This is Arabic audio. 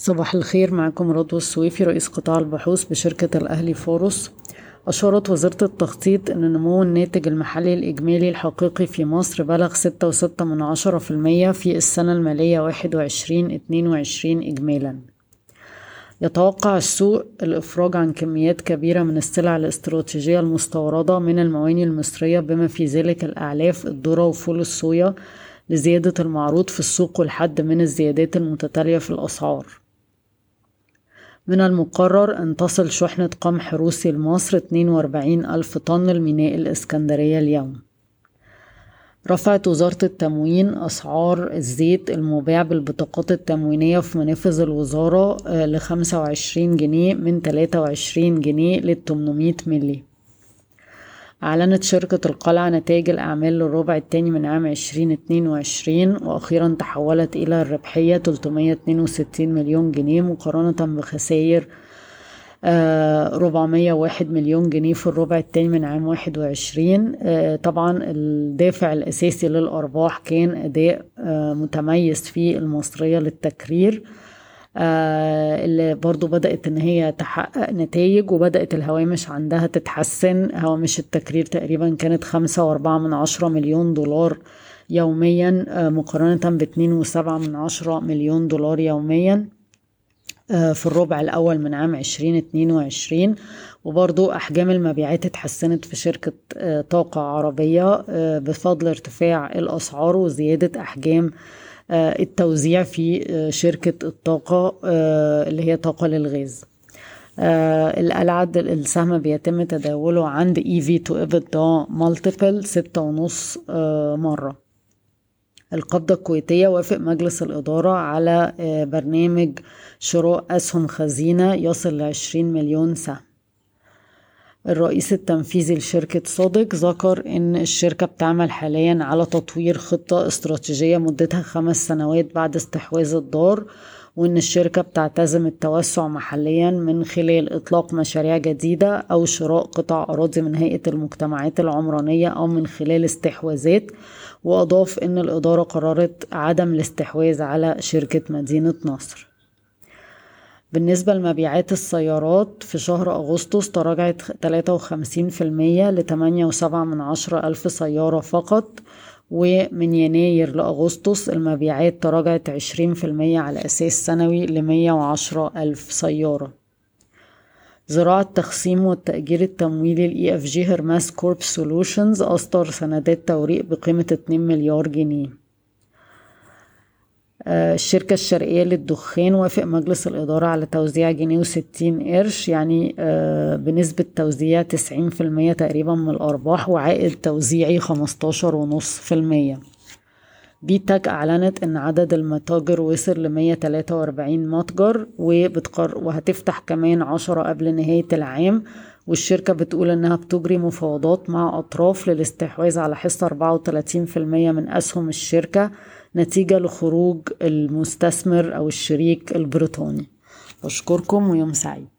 صباح الخير معكم رضوى السويفي رئيس قطاع البحوث بشركة الأهلي فاروس أشارت وزارة التخطيط أن نمو الناتج المحلي الإجمالي الحقيقي في مصر بلغ ستة وستة من عشرة في في السنة المالية واحد وعشرين اتنين وعشرين إجمالا. يتوقع السوق الإفراج عن كميات كبيرة من السلع الاستراتيجية المستوردة من المواني المصرية بما في ذلك الأعلاف الذرة وفول الصويا لزيادة المعروض في السوق والحد من الزيادات المتتالية في الأسعار. من المقرر أن تصل شحنة قمح روسي لمصر 42 ألف طن لميناء الإسكندرية اليوم. رفعت وزارة التموين أسعار الزيت المباع بالبطاقات التموينية في منافذ الوزارة لخمسة وعشرين جنيه من تلاتة وعشرين جنيه للتمنمية ملي أعلنت شركة القلعة نتائج الأعمال للربع الثاني من عام عشرين اتنين وعشرين وأخيرا تحولت إلى الربحية تلتمية اتنين وستين مليون جنيه مقارنة بخسائر ربعمية واحد مليون جنيه في الربع الثاني من عام واحد وعشرين. طبعا الدافع الأساسي للأرباح كان أداء متميز في المصرية للتكرير. اللي برضو بدأت إن هي تحقق نتائج وبدأت الهوامش عندها تتحسن. هوامش التكرير تقريبا كانت خمسة وأربعة من عشرة مليون دولار يوميا مقارنة باتنين وسبعة من عشرة مليون دولار يوميا. في الربع الأول من عام عشرين اتنين وعشرين. وبرضو أحجام المبيعات اتحسنت في شركة طاقة عربية بفضل ارتفاع الأسعار وزيادة أحجام التوزيع في شركة الطاقة اللي هي طاقة للغاز. الألعد السهم بيتم تداوله عند EV to EBITDA multiple ستة ونص مرة. القبضة الكويتية وافق مجلس الإدارة على برنامج شراء أسهم خزينة يصل لعشرين مليون سهم. الرئيس التنفيذي لشركة صادق ذكر إن الشركة بتعمل حاليا على تطوير خطة استراتيجية مدتها خمس سنوات بعد استحواذ الدار وإن الشركة بتعتزم التوسع محليا من خلال إطلاق مشاريع جديدة أو شراء قطع أراضي من هيئة المجتمعات العمرانية أو من خلال استحواذات وأضاف إن الإدارة قررت عدم الاستحواذ على شركة مدينة نصر بالنسبة لمبيعات السيارات في شهر أغسطس تراجعت تلاتة وخمسين في المية لتمانية وسبعة من عشرة ألف سيارة فقط ومن يناير لأغسطس المبيعات تراجعت عشرين في المية على أساس سنوي لمية وعشرة ألف سيارة. ذراع التخصيم والتأجير التمويلي ال EFG Hermes Corp Solutions أصدر سندات توريق بقيمة اتنين مليار جنيه. الشركة الشرقية للدخان وافق مجلس الإدارة على توزيع جنيه وستين قرش يعني بنسبة توزيع تسعين في المية تقريبا من الأرباح وعائد توزيعي خمستاشر ونص في المية. بيتك أعلنت إن عدد المتاجر وصل لمية تلاتة وأربعين متجر وبتقر وهتفتح كمان عشرة قبل نهاية العام والشركة بتقول إنها بتجري مفاوضات مع أطراف للاستحواذ على حصة أربعة وتلاتين في المية من أسهم الشركة نتيجة لخروج المستثمر أو الشريك البريطاني. أشكركم ويوم سعيد.